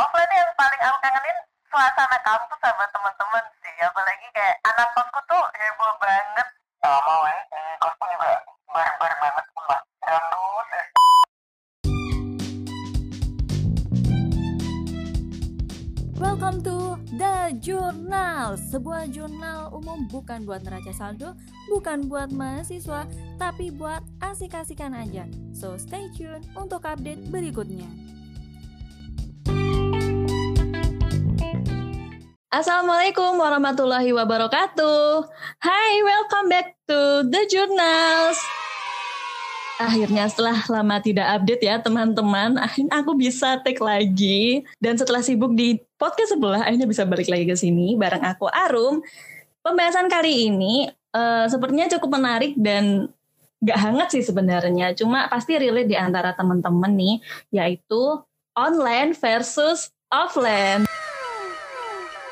offline yang paling aku kangenin suasana kampus sama teman-teman sih apalagi kayak anak kosku tuh heboh banget sama weh eh, kosku juga bareng-bareng banget sumpah dangdut eh. Welcome to The Journal, sebuah jurnal umum bukan buat neraca saldo, bukan buat mahasiswa, tapi buat asik-asikan aja. So stay tune untuk update berikutnya. Assalamualaikum warahmatullahi wabarakatuh. Hai, welcome back to The Journals. Akhirnya setelah lama tidak update ya teman-teman, akhirnya aku bisa take lagi. Dan setelah sibuk di podcast sebelah, akhirnya bisa balik lagi ke sini bareng aku Arum. Pembahasan kali ini uh, sepertinya cukup menarik dan gak hangat sih sebenarnya. Cuma pasti relate di antara teman-teman nih, yaitu online versus offline.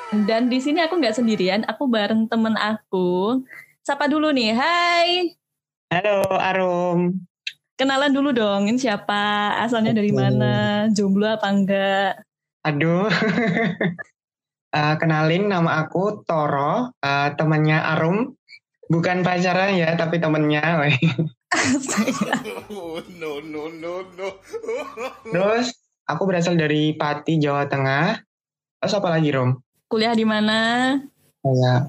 Dan di sini aku nggak sendirian, aku bareng temen aku. Sapa dulu nih, hai. Halo Arum. Kenalan dulu dong, ini siapa? Asalnya dari mana? Jomblo apa enggak? Aduh. uh, kenalin nama aku Toro, uh, temannya Arum. Bukan pacaran ya, tapi temennya. no, no, no, no. Terus aku berasal dari Pati, Jawa Tengah. Terus apa lagi, Rom? Kuliah di mana? Ya,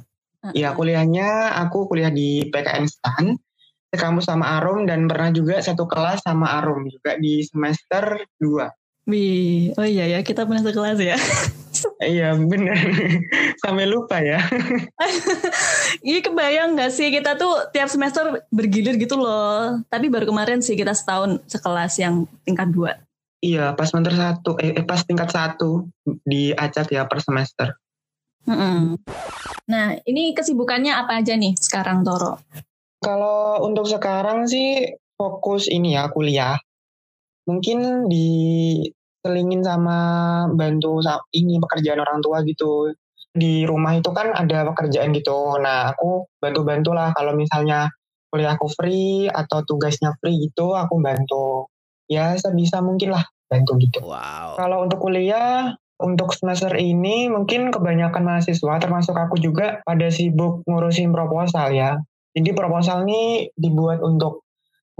Iya, kuliahnya aku kuliah di PKN STAN sekampus sama Arum dan pernah juga satu kelas sama Arum juga di semester 2. Wih, oh iya ya kita pernah sekelas ya. iya bener, sampai lupa ya. Iya kebayang gak sih kita tuh tiap semester bergilir gitu loh. Tapi baru kemarin sih kita setahun sekelas yang tingkat 2. Iya pas semester satu, eh, eh pas tingkat satu diacak ya per semester. Mm -mm. Nah ini kesibukannya apa aja nih sekarang Toro? Kalau untuk sekarang sih fokus ini ya kuliah. Mungkin diselingin sama bantu ini pekerjaan orang tua gitu. Di rumah itu kan ada pekerjaan gitu. Nah aku bantu-bantu lah kalau misalnya kuliahku free atau tugasnya free gitu aku bantu. Ya sebisa mungkin lah bantu gitu. Wow. Kalau untuk kuliah untuk semester ini mungkin kebanyakan mahasiswa termasuk aku juga pada sibuk ngurusin proposal ya. Jadi proposal ini dibuat untuk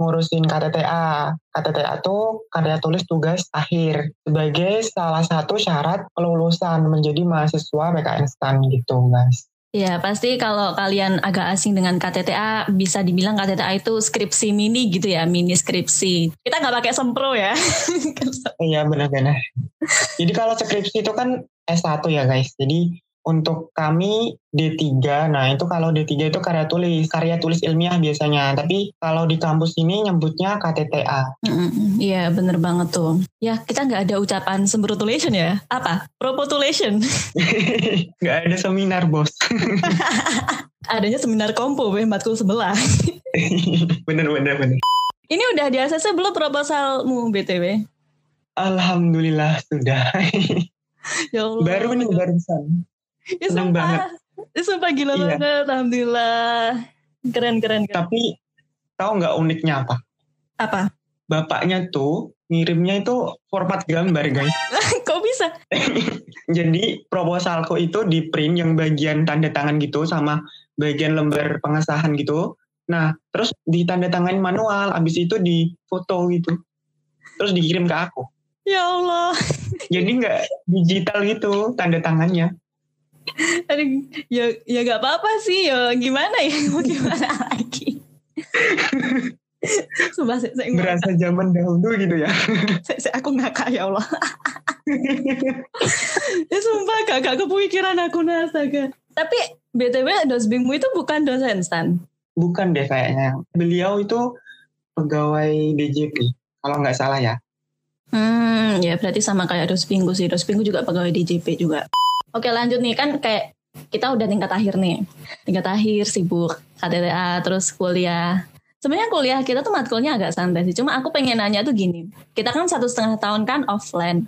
ngurusin KTTA. KTTA itu karya tulis tugas akhir sebagai salah satu syarat kelulusan menjadi mahasiswa PKN STAN gitu guys. Ya pasti kalau kalian agak asing dengan KTTA bisa dibilang KTTA itu skripsi mini gitu ya, mini skripsi. Kita nggak pakai sempro ya. Iya benar-benar. Jadi kalau skripsi itu kan S1 ya guys. Jadi untuk kami D3, nah itu kalau D3 itu karya tulis, karya tulis ilmiah biasanya. Tapi kalau di kampus ini nyebutnya KTTA. Iya mm, bener banget tuh. Ya kita nggak ada ucapan sembrotulation ya. Apa? Propotulation. nggak ada seminar bos. Adanya seminar kompo, weh matkul sebelah. bener bener bener. Ini udah di ACC belum proposalmu BTW? Alhamdulillah sudah. ya Allah. Baru nih barusan. Ya, Senang banget. Ya, sumpah gila iya. banget, alhamdulillah. Keren, keren, keren. Tapi tahu nggak uniknya apa? Apa? Bapaknya tuh ngirimnya itu format gambar guys. Kok bisa? Jadi proposalku itu di print yang bagian tanda tangan gitu sama bagian lembar pengesahan gitu. Nah, terus ditanda tangan manual, abis itu di foto gitu. Terus dikirim ke aku. Ya Allah. Jadi nggak digital gitu tanda tangannya. Aduh, ya ya gak apa-apa sih ya gimana ya mau gimana lagi. Sumpah, saya, saya Berasa zaman dahulu gitu ya. saya, saya, aku ngakak ya Allah. ya sumpah gak, gak kepikiran aku nasaga. Tapi BTW dosbingmu itu bukan dosen Stan? Bukan deh kayaknya. Beliau itu pegawai DJP. Kalau nggak salah ya. Hmm, ya berarti sama kayak dosbingku sih. Dosbingku juga pegawai DJP juga. Oke lanjut nih kan kayak kita udah tingkat akhir nih. Tingkat akhir sibuk KTTA terus kuliah. Sebenarnya kuliah kita tuh matkulnya agak santai sih. Cuma aku pengen nanya tuh gini. Kita kan satu setengah tahun kan offline.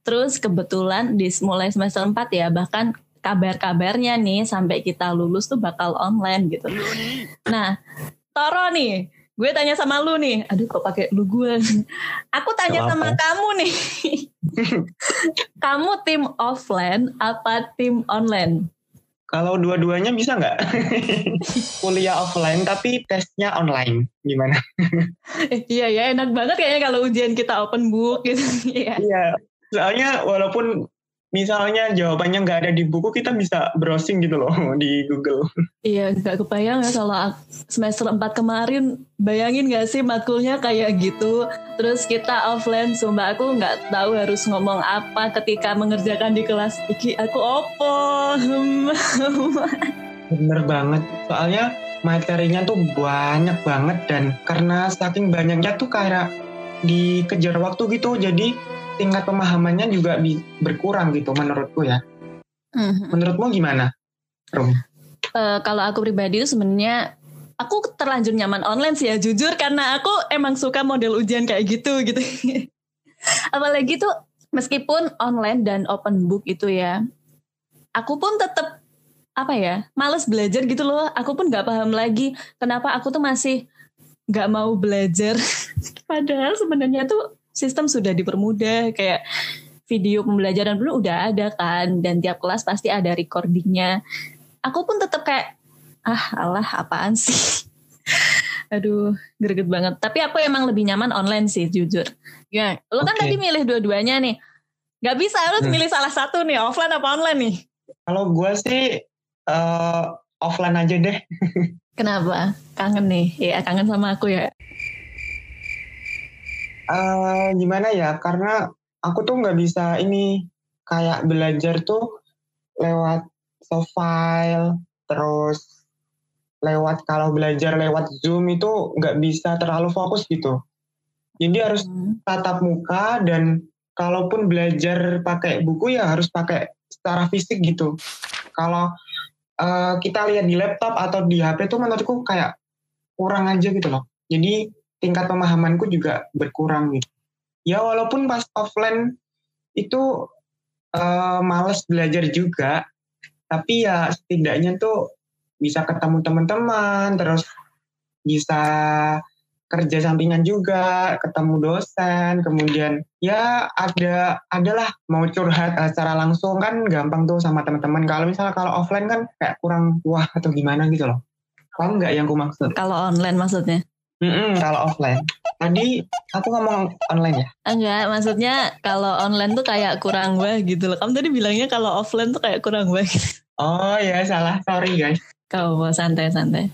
Terus kebetulan di mulai semester 4 ya bahkan kabar-kabarnya nih sampai kita lulus tuh bakal online gitu. Nah, Toro nih, gue tanya sama lu nih. Aduh kok pakai lu gue. Aku tanya Gak sama kamu nih. kamu tim offline apa tim online? Kalau dua-duanya bisa nggak? Kuliah offline tapi tesnya online. Gimana? Eh, iya ya enak banget kayaknya kalau ujian kita open book gitu. Iya. Iya. Soalnya walaupun misalnya jawabannya nggak ada di buku, kita bisa browsing gitu loh di Google. Iya, nggak kebayang ya kalau semester 4 kemarin, bayangin gak sih matkulnya kayak gitu. Terus kita offline, sumpah aku nggak tahu harus ngomong apa ketika mengerjakan di kelas. Iki, aku opo. Bener banget. Soalnya materinya tuh banyak banget dan karena saking banyaknya tuh kayak dikejar waktu gitu, jadi tingkat pemahamannya juga berkurang gitu menurutku ya. Mhm. Menurutmu gimana? Rum? Eh, kalau aku pribadi itu sebenarnya aku terlanjur nyaman online sih ya jujur karena aku emang suka model ujian kayak gitu gitu. Apalagi tuh meskipun online dan open book itu ya, aku pun tetap apa ya males belajar gitu loh. Aku pun nggak paham lagi kenapa aku tuh masih nggak mau belajar. Padahal sebenarnya tuh sistem sudah dipermudah kayak video pembelajaran dulu udah ada kan dan tiap kelas pasti ada recordingnya. Aku pun tetap kayak ah alah apaan sih? Aduh greget banget. Tapi aku emang lebih nyaman online sih jujur. Ya lo kan Oke. tadi milih dua-duanya nih. Nggak bisa harus Hmm. milih salah satu nih offline apa online nih? Kalau gue sih eh, offline aja deh. kenapa? Kangen nih. Ya kangen sama aku ya Eh, gimana ya? Karena aku tuh nggak bisa ini kayak belajar tuh lewat soft file, terus lewat kalau belajar lewat Zoom itu nggak bisa terlalu fokus gitu. Jadi harus Hmm. tatap muka dan kalaupun belajar pakai buku ya harus pakai secara fisik gitu. Kalau eh, kita lihat di laptop atau di HP tuh menurutku kayak kurang aja gitu loh. Jadi tingkat pemahamanku juga berkurang gitu. Ya walaupun pas offline itu eh, males belajar juga, tapi ya setidaknya tuh bisa ketemu teman-teman, terus bisa kerja sampingan juga, ketemu dosen, kemudian ya ada adalah mau curhat secara langsung kan gampang tuh sama teman-teman. Kalau misalnya kalau offline kan kayak kurang wah atau gimana gitu loh. Paham nggak yang ku maksud? kalau online maksudnya Mm-mm, kalau offline. Tadi aku ngomong online ya. enggak maksudnya kalau online tuh kayak kurang wah gitu loh kamu tadi bilangnya kalau offline tuh kayak kurang wah Oh ya salah, sorry guys. Kau santai-santai.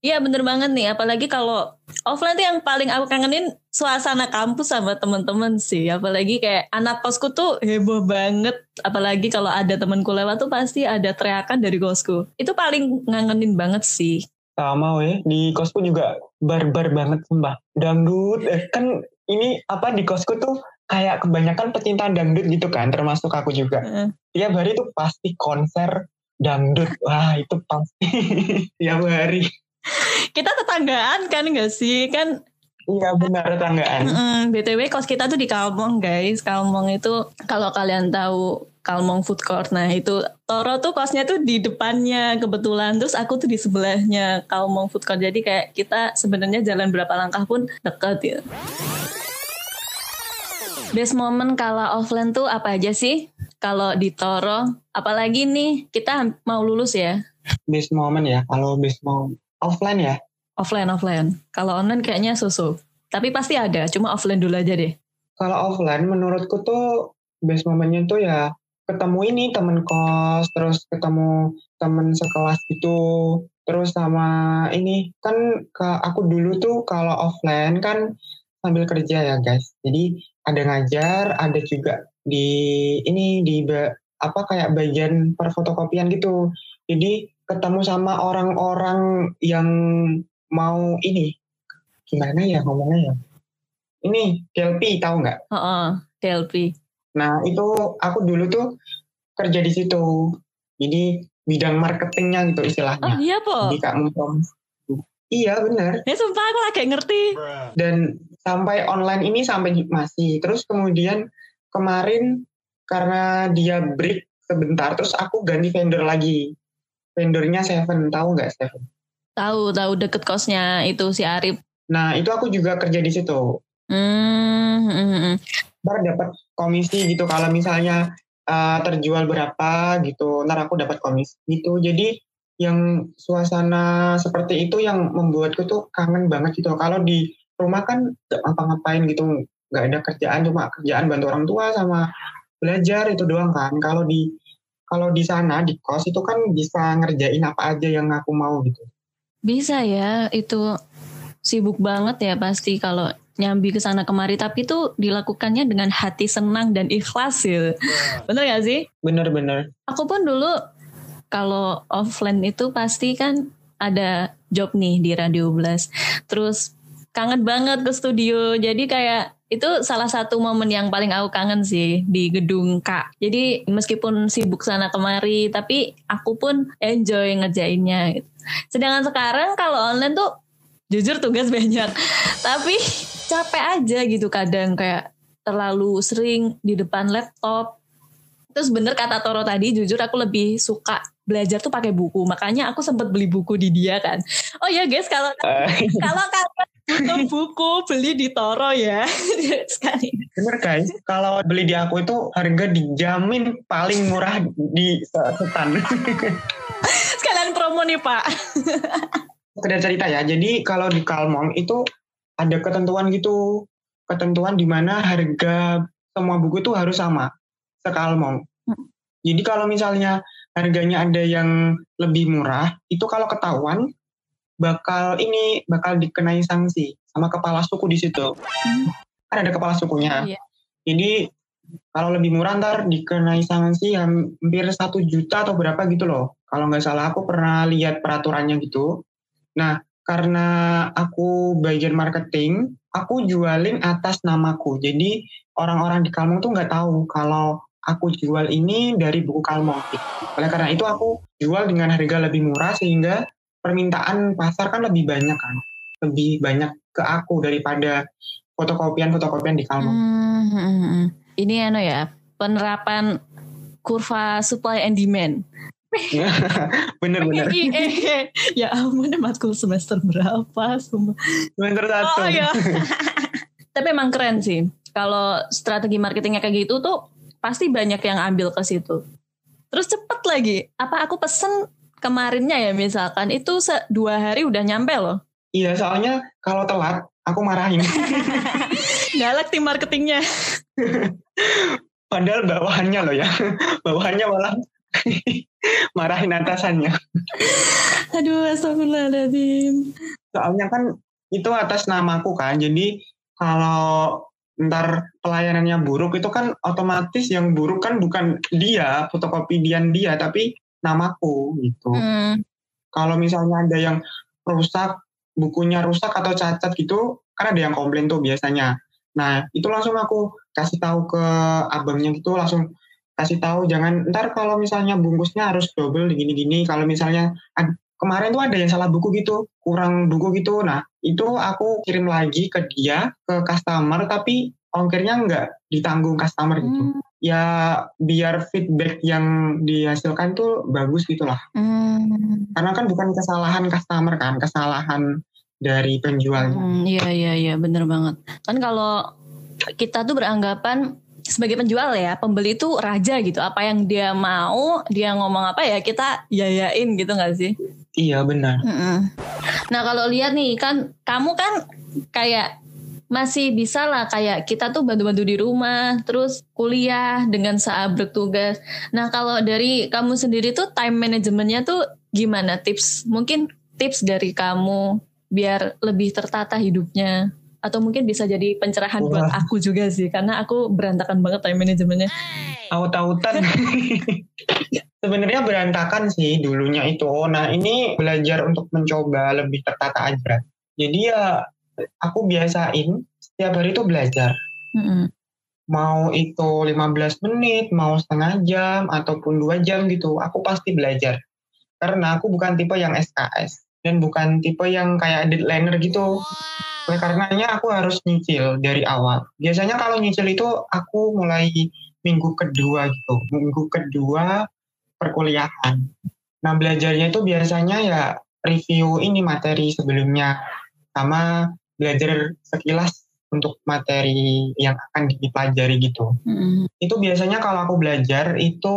Iya bener banget nih, apalagi kalau offline tuh yang paling aku kangenin suasana kampus sama teman-teman sih. Apalagi kayak anak kosku tuh heboh banget. Apalagi kalau ada temanku lewat tuh pasti ada teriakan dari kosku. Itu paling ngangenin banget sih. Sama weh, di kosku juga barbar banget sumpah. Dangdut, eh, kan ini apa di kosku tuh kayak kebanyakan pecinta dangdut gitu kan, termasuk aku juga. Heeh. Tiap hari tuh pasti konser dangdut. Wah itu pasti tiap hari. Kita tetanggaan kan gak sih? Kan Iya benar tetanggaan. mm, BTW kos kita tuh di Kalmong guys. Kalmong itu kalau kalian tahu Kalmong Food Court. Nah itu Toro tuh kosnya tuh di depannya kebetulan. Terus aku tuh di sebelahnya Kalmong Food Court. Jadi kayak kita sebenarnya jalan berapa langkah pun deket ya. Best moment kalau offline tuh apa aja sih? Kalau di Toro, apalagi nih kita mau lulus ya. Best moment ya, kalau best moment offline ya. Offline offline. Kalau online kayaknya susu. Tapi pasti ada. Cuma offline dulu aja deh. Kalau offline menurutku tuh best momennya tuh ya ketemu ini temen kos, terus ketemu temen sekelas gitu, terus sama ini kan ke aku dulu tuh kalau offline kan sambil kerja ya guys. Jadi ada ngajar, ada juga di ini di apa kayak bagian perfotokopian gitu. Jadi ketemu sama orang-orang yang mau ini gimana ya ngomongnya ya? Ini DLP tahu nggak? Oh, DLP. Nah itu aku dulu tuh kerja di situ. Jadi bidang marketingnya gitu Oh istilahnya. iya po. Jadi kak. Iya benar. Ya sumpah aku lagi ngerti. Dan sampai online ini sampai masih. Terus kemudian kemarin karena dia break sebentar, terus aku ganti vendor lagi. Vendornya Seven tahu nggak Seven? Tahu tahu deket kosnya itu si Arif. Nah itu aku juga kerja di situ. Hmm, hmm, hmm. Ntar dapat komisi gitu kalau misalnya uh, terjual berapa gitu, ntar aku dapat komisi gitu. Jadi yang suasana seperti itu yang membuatku tuh kangen banget gitu. Kalau di rumah kan gak ngapa-ngapain gitu, nggak ada kerjaan cuma kerjaan bantu orang tua sama belajar itu doang kan. Kalau di kalau di sana di kos itu kan bisa ngerjain apa aja yang aku mau gitu. Bisa ya, itu sibuk banget ya pasti kalau nyambi ke sana kemari tapi itu dilakukannya dengan hati senang dan ikhlas ya. Bener gak sih? Bener-bener. Aku pun dulu kalau offline itu pasti kan ada job nih di Radio Blast. Terus kangen banget ke studio. Jadi kayak itu salah satu momen yang paling aku kangen sih di gedung K. Jadi meskipun sibuk sana kemari, tapi aku pun enjoy ngerjainnya. Gitu. Sedangkan sekarang kalau online tuh jujur tugas banyak, tapi capek aja gitu kadang kayak terlalu sering di depan laptop. Terus bener kata Toro tadi, jujur aku lebih suka belajar tuh pakai buku. Makanya aku sempat beli buku di dia kan. Oh ya guys, kalau kalau kalian butuh buku beli di Toro ya sekali. Bener guys, kalau beli di aku itu harga dijamin paling murah di setan. Sekalian promo nih Pak. Sekedar cerita ya, jadi kalau di Kalmong itu ada ketentuan gitu, ketentuan di mana harga semua buku itu harus sama sekalmong. Hmm. Jadi kalau misalnya harganya ada yang lebih murah, itu kalau ketahuan bakal ini bakal dikenai sanksi sama kepala suku di situ. Hmm. Kan ada kepala sukunya. Iya. Jadi kalau lebih murah ntar dikenai sanksi hampir satu juta atau berapa gitu loh. Kalau nggak salah aku pernah lihat peraturannya gitu. Nah karena aku bagian marketing, aku jualin atas namaku. Jadi orang-orang di Kalmong tuh nggak tahu kalau aku jual ini dari buku Kalmong. Oleh karena itu aku jual dengan harga lebih murah sehingga permintaan pasar kan lebih banyak kan, lebih banyak ke aku daripada fotokopian-fotokopian di Kalmong. Hmm. Ini ano ya penerapan kurva supply and demand. Bener-bener. ya ampun matkul semester berapa? Semester satu. Oh, ya. Tapi emang keren sih. Kalau strategi marketingnya kayak gitu tuh pasti banyak yang ambil ke situ. Terus cepet lagi. Apa aku pesen kemarinnya ya misalkan itu dua hari udah nyampe loh. Iya soalnya kalau telat aku marahin. Galak tim marketingnya. Padahal bawahannya loh ya. Bawahannya malah marahin atasannya. Aduh astagfirullahaladzim. Soalnya kan itu atas namaku kan. Jadi kalau ntar pelayanannya buruk itu kan otomatis yang buruk kan bukan dia fotokopian dia tapi namaku gitu. Hmm. Kalau misalnya ada yang rusak, bukunya rusak atau cacat gitu, kan ada yang komplain tuh biasanya. Nah itu langsung aku kasih tahu ke abangnya gitu langsung kasih tahu jangan ntar kalau misalnya bungkusnya harus double gini-gini kalau misalnya kemarin tuh ada yang salah buku gitu kurang buku gitu nah itu aku kirim lagi ke dia ke customer tapi ongkirnya nggak ditanggung customer gitu hmm ya biar feedback yang dihasilkan tuh bagus gitu lah. Hmm. Karena kan bukan kesalahan customer kan, kesalahan dari penjualnya. Hmm, iya iya iya bener banget. Kan kalau kita tuh beranggapan sebagai penjual ya, pembeli itu raja gitu. Apa yang dia mau, dia ngomong apa ya kita yayain gitu gak sih? Iya benar. Hmm. Nah kalau lihat nih kan kamu kan kayak masih bisa lah kayak kita tuh bantu-bantu di rumah, terus kuliah dengan saat bertugas. Nah kalau dari kamu sendiri tuh time manajemennya tuh gimana tips? Mungkin tips dari kamu biar lebih tertata hidupnya atau mungkin bisa jadi pencerahan Wah. buat aku juga sih karena aku berantakan banget time manajemennya. Aut-autan. Sebenarnya berantakan sih dulunya itu. Nah ini belajar untuk mencoba lebih tertata aja. Jadi ya aku biasain setiap hari itu belajar. Mm-hmm. Mau itu 15 menit, mau setengah jam, ataupun dua jam gitu, aku pasti belajar. Karena aku bukan tipe yang SKS, dan bukan tipe yang kayak deadliner gitu. Oleh karenanya aku harus nyicil dari awal. Biasanya kalau nyicil itu aku mulai minggu kedua gitu. Minggu kedua perkuliahan. Nah belajarnya itu biasanya ya review ini materi sebelumnya sama belajar sekilas untuk materi yang akan dipelajari gitu. Mm. Itu biasanya kalau aku belajar itu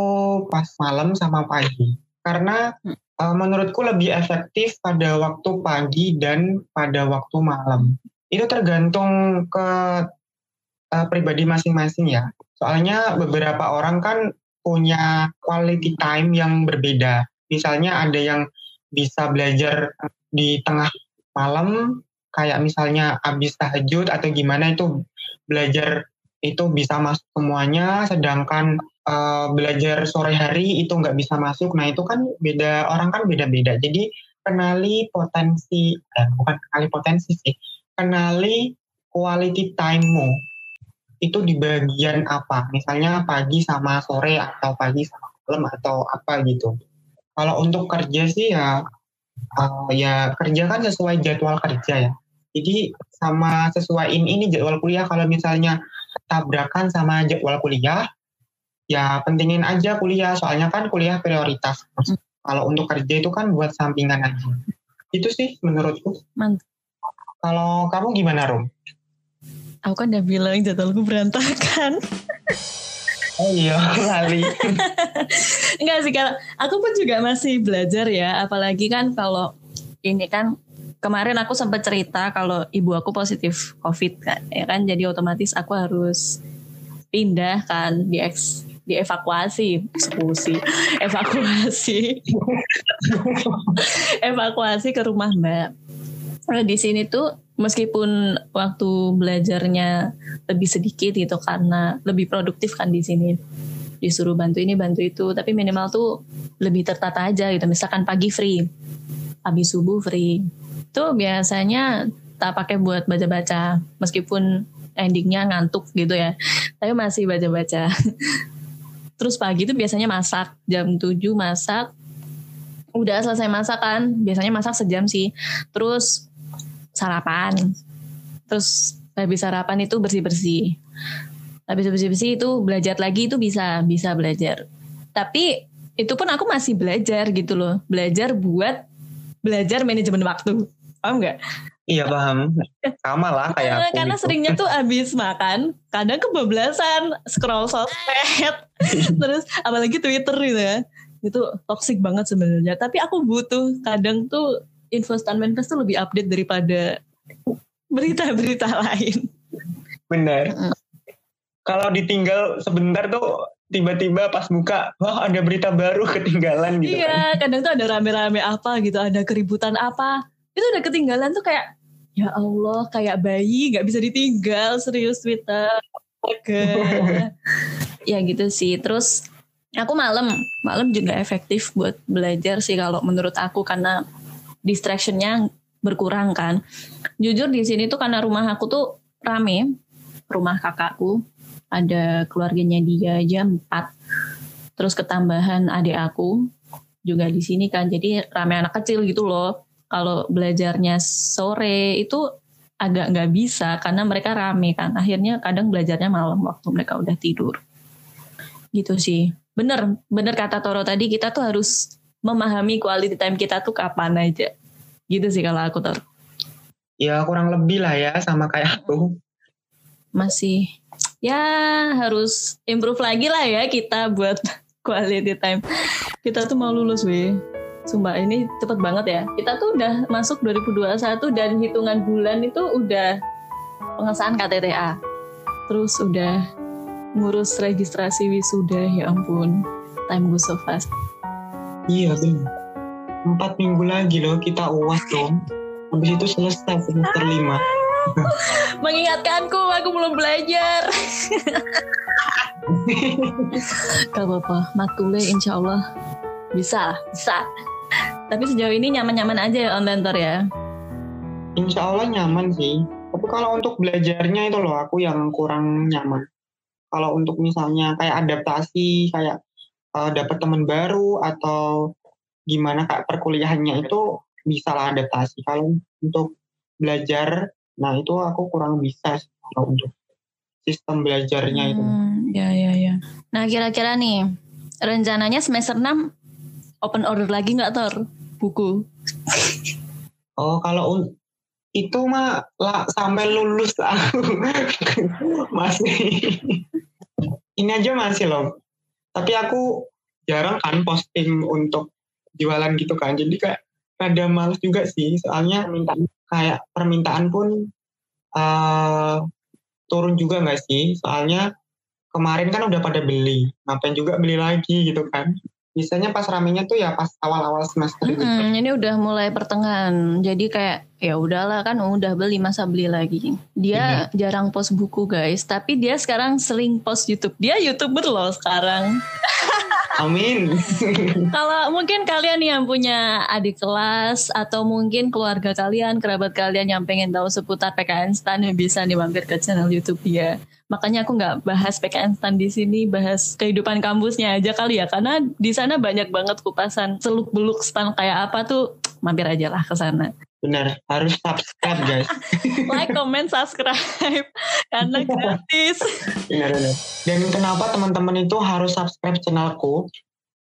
pas malam sama pagi. Karena Hmm. uh, menurutku lebih efektif pada waktu pagi dan pada waktu malam. Itu tergantung ke uh, pribadi masing-masing ya. Soalnya beberapa orang kan punya quality time yang berbeda. Misalnya ada yang bisa belajar di tengah malam, kayak misalnya habis tahajud atau gimana itu belajar itu bisa masuk semuanya, sedangkan eh, belajar sore hari itu nggak bisa masuk. Nah itu kan beda orang kan beda-beda. Jadi kenali potensi, eh, bukan kenali potensi sih, kenali quality time-mu itu di bagian apa? Misalnya pagi sama sore atau pagi sama malam atau apa gitu. Kalau untuk kerja sih ya uh, ya kerja kan sesuai jadwal kerja ya. Jadi sama sesuaiin ini jadwal kuliah kalau misalnya tabrakan sama jadwal kuliah ya pentingin aja kuliah soalnya kan kuliah prioritas. Kalau untuk kerja itu kan buat sampingan aja. Itu sih menurutku. Mantap. Kalau kamu gimana Rum? Aku kan udah bilang jadwalku berantakan. Oh iya, lali. Enggak sih kalau aku pun juga masih belajar ya, apalagi kan kalau ini kan kemarin aku sempat cerita kalau ibu aku positif COVID kan, ya kan? Jadi otomatis aku harus pindah kan di eks dievakuasi, eksekusi, evakuasi, evakuasi ke rumah mbak. Nah, di sini tuh meskipun waktu belajarnya lebih sedikit gitu karena lebih produktif kan di sini. Disuruh bantu ini bantu itu. Tapi minimal tuh lebih tertata aja gitu. Misalkan pagi free. Habis subuh free itu biasanya tak pakai buat baca-baca meskipun endingnya ngantuk gitu ya. Tapi masih baca-baca. Terus pagi itu biasanya masak jam 7 masak. Udah selesai masak kan biasanya masak sejam sih. Terus sarapan. Terus habis sarapan itu bersih-bersih. Habis bersih-bersih itu belajar lagi itu bisa bisa belajar. Tapi itu pun aku masih belajar gitu loh. Belajar buat belajar manajemen waktu paham nggak Iya paham. Sama lah kayak aku. karena gitu. seringnya tuh habis makan kadang kebablasan scroll sosmed terus apalagi Twitter gitu ya itu toxic banget sebenarnya tapi aku butuh kadang tuh info tuh lebih update daripada berita-berita lain Bener. Mm. Kalau ditinggal sebentar tuh tiba-tiba pas buka, wah ada berita baru ketinggalan gitu kan. Iya, kadang tuh ada rame-rame apa gitu, ada keributan apa. Itu udah ketinggalan tuh kayak, ya Allah, kayak bayi gak bisa ditinggal, serius Twitter. Oke. ya gitu sih. Terus aku malam, malam juga efektif buat belajar sih kalau menurut aku karena distractionnya berkurang kan. Jujur di sini tuh karena rumah aku tuh rame, rumah kakakku ada keluarganya dia aja empat terus ketambahan adik aku juga di sini kan jadi rame anak kecil gitu loh kalau belajarnya sore itu agak nggak bisa karena mereka rame kan akhirnya kadang belajarnya malam waktu mereka udah tidur gitu sih bener bener kata Toro tadi kita tuh harus memahami quality time kita tuh kapan aja gitu sih kalau aku Toro Ya kurang lebih lah ya sama kayak aku. masih ya harus improve lagi lah ya kita buat quality time. Kita tuh mau lulus weh. Sumpah ini cepet banget ya. Kita tuh udah masuk 2021 dan hitungan bulan itu udah pengesahan KTTA. Terus udah ngurus registrasi wisuda ya ampun. Time goes so fast. Iya bener. Empat minggu lagi loh kita uas dong. Habis itu selesai semester lima. Mengingatkanku aku belum belajar. Gak apa-apa, matule insya Allah bisa, bisa. Tapi sejauh ini nyaman-nyaman aja ya online Tor ya. Insya Allah nyaman sih. Tapi kalau untuk belajarnya itu loh aku yang kurang nyaman. Kalau untuk misalnya kayak adaptasi, kayak uh, dapat teman baru atau gimana kayak perkuliahannya itu bisa lah adaptasi. Kalau untuk belajar, nah itu aku kurang bisa sih kalau untuk sistem belajarnya itu. Hmm, ya, ya, ya. Nah kira-kira nih, rencananya semester 6 open order lagi nggak Tor? Buku. Oh kalau itu mah lah sampai lulus aku. Masih. Ini aja masih loh. Tapi aku jarang kan posting untuk jualan gitu kan. Jadi kayak rada males juga sih. Soalnya kayak permintaan pun uh, turun juga nggak sih? Soalnya kemarin kan udah pada beli. Ngapain juga beli lagi gitu kan biasanya pas ramenya tuh ya pas awal-awal semester gitu. Hmm, ini udah mulai pertengahan. Jadi kayak ya udahlah kan udah beli masa beli lagi. Dia iya. jarang post buku guys, tapi dia sekarang sering post YouTube. Dia YouTuber loh sekarang. Amin. Kalau mungkin kalian yang punya adik kelas atau mungkin keluarga kalian, kerabat kalian yang pengen tahu seputar PKN STAN yang bisa nih mampir ke channel YouTube dia. Makanya aku nggak bahas PKN STAN di sini, bahas kehidupan kampusnya aja kali ya, karena di sana banyak banget kupasan seluk beluk STAN kayak apa tuh, mampir aja lah ke sana. Benar, harus subscribe guys. like, comment, subscribe. Karena gratis. Benar, benar. Dan kenapa teman-teman itu harus subscribe channelku?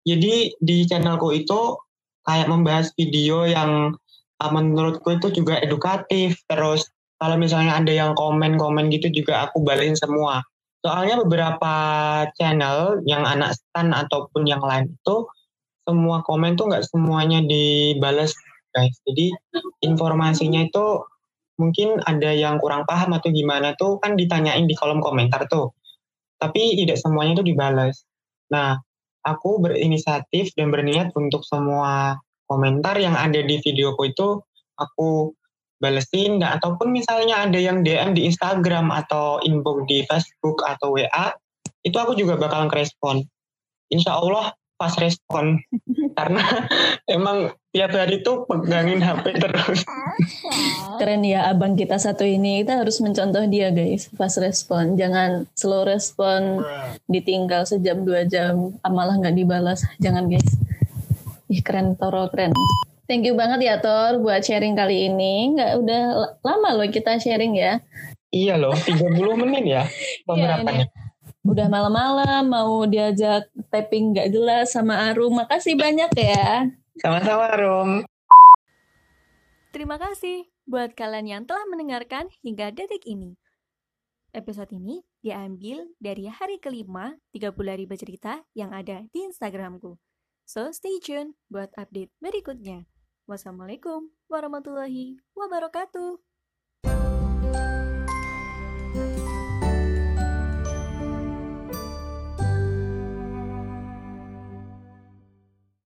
Jadi di channelku itu kayak membahas video yang uh, menurutku itu juga edukatif. Terus kalau misalnya ada yang komen-komen gitu juga aku balikin semua. Soalnya beberapa channel yang anak stan ataupun yang lain itu semua komen tuh nggak semuanya dibales guys. Jadi informasinya itu mungkin ada yang kurang paham atau gimana tuh kan ditanyain di kolom komentar tuh. Tapi tidak semuanya itu dibalas. Nah, aku berinisiatif dan berniat untuk semua komentar yang ada di videoku itu aku balesin dan ataupun misalnya ada yang DM di Instagram atau inbox di Facebook atau WA itu aku juga bakalan respon. Insya Allah pas respon karena emang tiap hari tuh pegangin HP terus. Keren ya abang kita satu ini kita harus mencontoh dia guys pas respon jangan slow respon ditinggal sejam dua jam malah nggak dibalas jangan guys. Ih keren Toro keren. Thank you banget ya Tor buat sharing kali ini. Nggak udah lama loh kita sharing ya. Iya loh, 30 menit ya. Beberapa iya, udah malam-malam mau diajak tapping gak jelas sama Arum. Makasih banyak ya. Sama-sama Arum. Terima kasih buat kalian yang telah mendengarkan hingga detik ini. Episode ini diambil dari hari kelima 30 hari bercerita yang ada di Instagramku. So stay tune buat update berikutnya. Wassalamualaikum warahmatullahi wabarakatuh.